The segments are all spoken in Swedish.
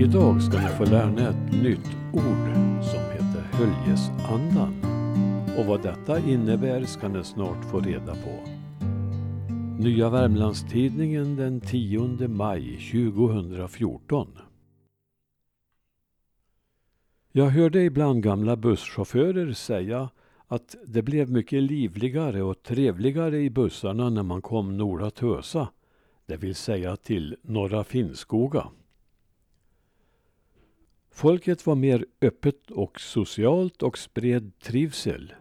Idag ska ni få lära er ett nytt ord som heter Höljesandan. Och vad detta innebär ska ni snart få reda på. Nya Värmlandstidningen den 10 maj 2014. Jag hörde ibland gamla busschaufförer säga att det blev mycket livligare och trevligare i bussarna när man kom norra Tösa, det vill säga till Norra Finnskoga. Folket var mer öppet och socialt och spred trivsel.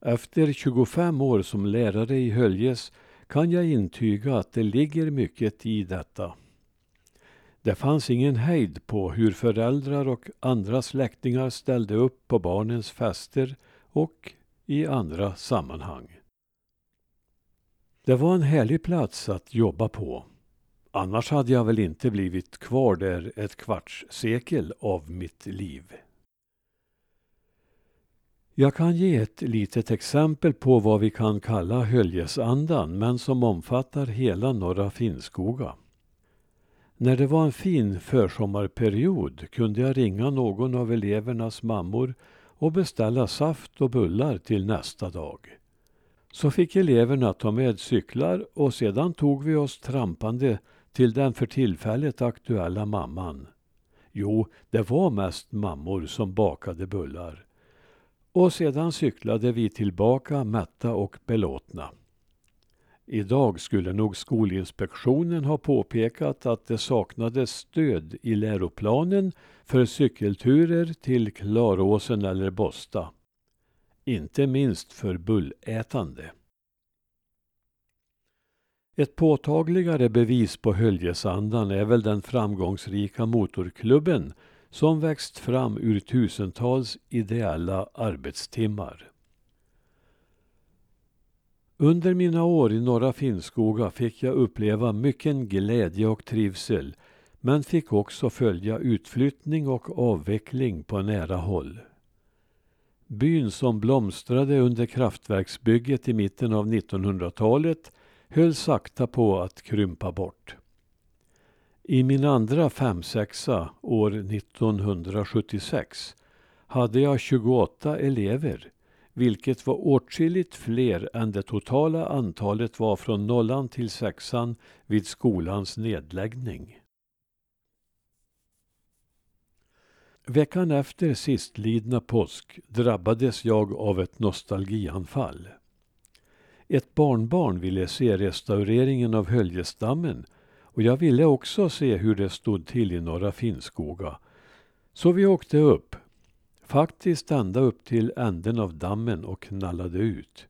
Efter 25 år som lärare i Höljes kan jag intyga att det ligger mycket i detta. Det fanns ingen hejd på hur föräldrar och andra släktingar ställde upp på barnens fester och i andra sammanhang. Det var en härlig plats att jobba på. Annars hade jag väl inte blivit kvar där ett kvarts sekel av mitt liv. Jag kan ge ett litet exempel på vad vi kan kalla Höljesandan men som omfattar hela norra Finnskoga. När det var en fin försommarperiod kunde jag ringa någon av elevernas mammor och beställa saft och bullar till nästa dag. Så fick eleverna ta med cyklar och sedan tog vi oss trampande till den för tillfället aktuella mamman. Jo, det var mest mammor som bakade bullar. Och sedan cyklade vi tillbaka mätta och belåtna. Idag skulle nog Skolinspektionen ha påpekat att det saknades stöd i läroplanen för cykelturer till Klaråsen eller Bosta. Inte minst för bullätande. Ett påtagligare bevis på Höljesandan är väl den framgångsrika motorklubben som växt fram ur tusentals ideella arbetstimmar. Under mina år i Norra Finnskoga fick jag uppleva mycken glädje och trivsel men fick också följa utflyttning och avveckling på nära håll. Byn som blomstrade under kraftverksbygget i mitten av 1900-talet höll sakta på att krympa bort. I min andra femsexa år 1976 hade jag 28 elever vilket var åtskilligt fler än det totala antalet var från nollan till sexan vid skolans nedläggning. Veckan efter sistlidna påsk drabbades jag av ett nostalgianfall. Ett barnbarn ville se restaureringen av Höljesdammen och jag ville också se hur det stod till i Norra Finnskoga. Så vi åkte upp, faktiskt ända upp till änden av dammen och knallade ut.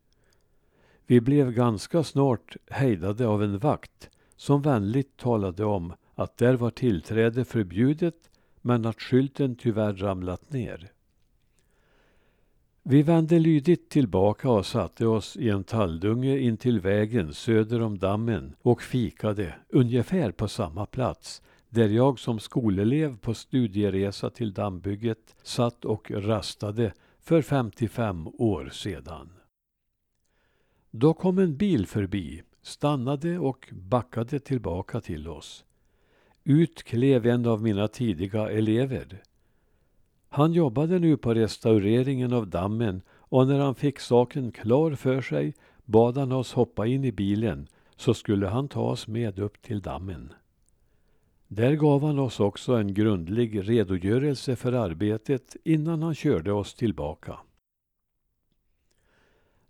Vi blev ganska snart hejdade av en vakt som vänligt talade om att där var tillträde förbjudet men att skylten tyvärr ramlat ner. Vi vände lydigt tillbaka och satte oss i en talldunge intill vägen söder om dammen och fikade ungefär på samma plats där jag som skolelev på studieresa till dammbygget satt och rastade för 55 år sedan. Då kom en bil förbi, stannade och backade tillbaka till oss. Ut klev en av mina tidiga elever. Han jobbade nu på restaureringen av dammen och när han fick saken klar för sig bad han oss hoppa in i bilen så skulle han ta oss med upp till dammen. Där gav han oss också en grundlig redogörelse för arbetet innan han körde oss tillbaka.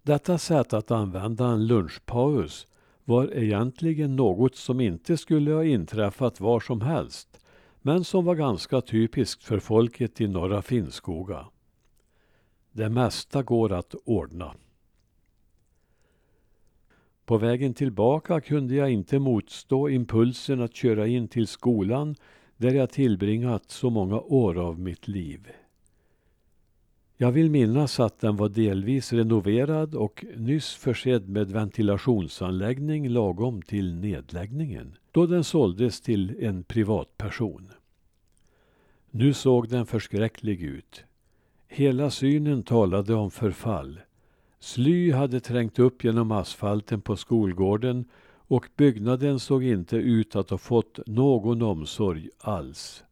Detta sätt att använda en lunchpaus var egentligen något som inte skulle ha inträffat var som helst men som var ganska typiskt för folket i Norra Finnskoga. Det mesta går att ordna. På vägen tillbaka kunde jag inte motstå impulsen att köra in till skolan där jag tillbringat så många år av mitt liv. Jag vill minnas att den var delvis renoverad och nyss försedd med ventilationsanläggning lagom till nedläggningen, då den såldes till en privatperson. Nu såg den förskräcklig ut. Hela synen talade om förfall. Sly hade trängt upp genom asfalten på skolgården och byggnaden såg inte ut att ha fått någon omsorg alls.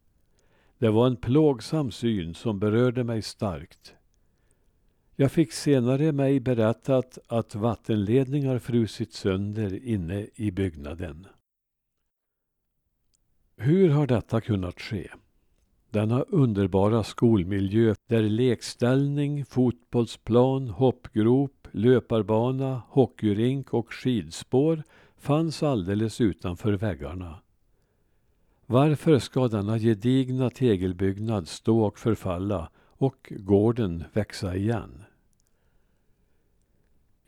Det var en plågsam syn som berörde mig starkt. Jag fick senare mig berättat att vattenledningar frusit sönder inne i byggnaden. Hur har detta kunnat ske? Denna underbara skolmiljö där lekställning, fotbollsplan, hoppgrop, löparbana, hockeyrink och skidspår fanns alldeles utanför väggarna. Varför ska denna gedigna tegelbyggnad stå och förfalla och gården växa igen?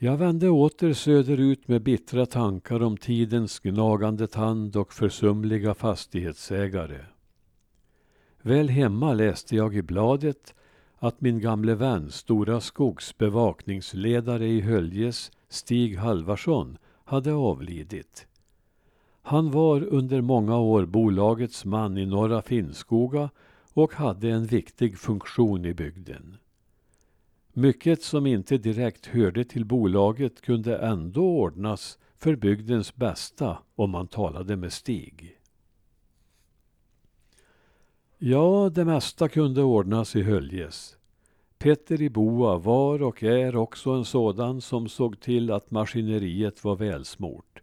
Jag vände åter söderut med bittra tankar om tidens gnagande tand och försumliga fastighetsägare. Väl hemma läste jag i bladet att min gamle vän, Stora Skogs bevakningsledare i Höljes, Stig Halvarsson, hade avlidit. Han var under många år bolagets man i Norra Finnskoga och hade en viktig funktion i bygden. Mycket som inte direkt hörde till bolaget kunde ändå ordnas för bygdens bästa om man talade med Stig. Ja, det mesta kunde ordnas i Höljes. Petter i Boa var och är också en sådan som såg till att maskineriet var välsmort.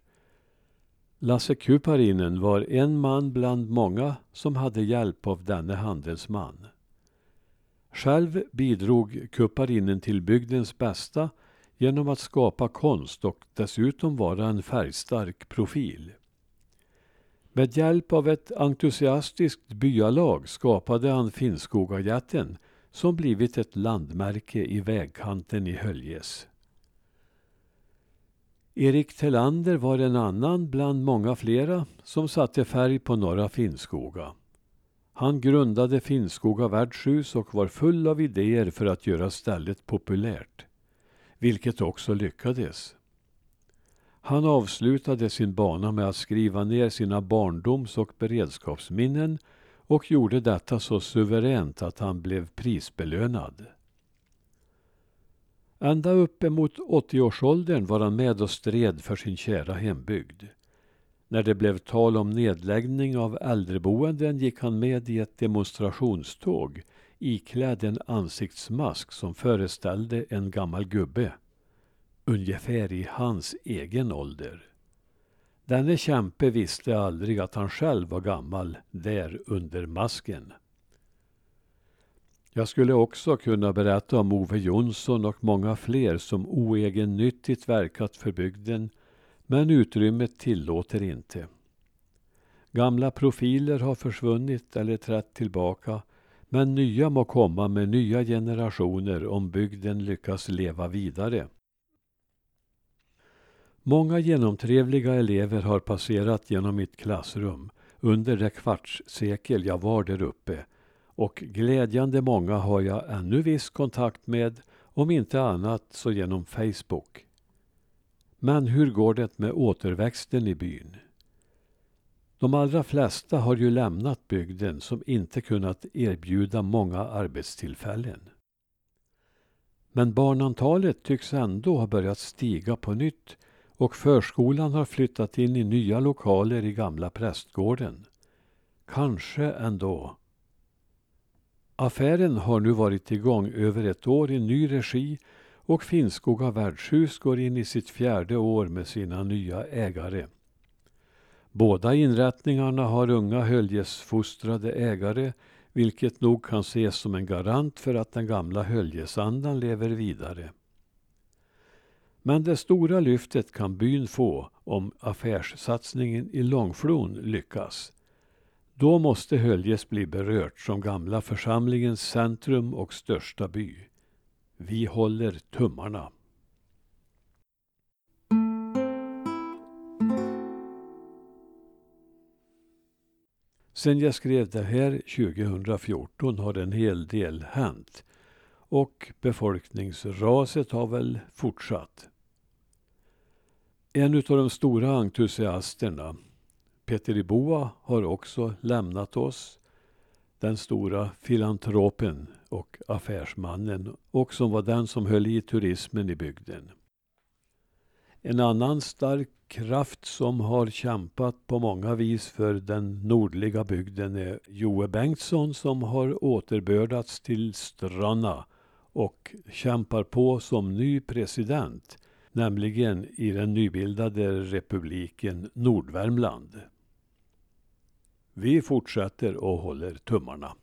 Lasse Kuparinen var en man bland många som hade hjälp av denne handelsman. Själv bidrog Kupparinnen till bygdens bästa genom att skapa konst och dessutom vara en färgstark profil. Med hjälp av ett entusiastiskt byalag skapade han Finnskogajätten som blivit ett landmärke i vägkanten i Höljes. Erik Tellander var en annan bland många flera som satte färg på Norra Finnskoga. Han grundade Finnskoga värdshus och var full av idéer för att göra stället populärt. Vilket också lyckades. Han avslutade sin bana med att skriva ner sina barndoms och beredskapsminnen och gjorde detta så suveränt att han blev prisbelönad. Ända uppemot 80-årsåldern var han med och stred för sin kära hembygd. När det blev tal om nedläggning av äldreboenden gick han med i ett demonstrationståg iklädd en ansiktsmask som föreställde en gammal gubbe. Ungefär i hans egen ålder. Denne kämpe visste aldrig att han själv var gammal där under masken. Jag skulle också kunna berätta om Ove Jonsson och många fler som oegennyttigt verkat för bygden men utrymmet tillåter inte. Gamla profiler har försvunnit eller trätt tillbaka men nya må komma med nya generationer om bygden lyckas leva vidare. Många genomtrevliga elever har passerat genom mitt klassrum under det kvartssekel jag var där uppe och glädjande många har jag ännu viss kontakt med, om inte annat så genom Facebook. Men hur går det med återväxten i byn? De allra flesta har ju lämnat bygden som inte kunnat erbjuda många arbetstillfällen. Men barnantalet tycks ändå ha börjat stiga på nytt och förskolan har flyttat in i nya lokaler i gamla prästgården. Kanske ändå. Affären har nu varit igång över ett år i ny regi och Finnskoga värdshus går in i sitt fjärde år med sina nya ägare. Båda inrättningarna har unga höljesfostrade ägare vilket nog kan ses som en garant för att den gamla höljesandan lever vidare. Men det stora lyftet kan byn få om affärssatsningen i Långflon lyckas. Då måste Höljes bli berört som gamla församlingens centrum och största by. Vi håller tummarna. Sen jag skrev det här 2014 har en hel del hänt och befolkningsraset har väl fortsatt. En av de stora entusiasterna, Peter Iboa, har också lämnat oss. Den stora filantropen och affärsmannen och som var den som höll i turismen i bygden. En annan stark kraft som har kämpat på många vis för den nordliga bygden är Joe Bengtsson som har återbördats till Stranna och kämpar på som ny president, nämligen i den nybildade republiken Nordvärmland. Vi fortsätter och håller tummarna.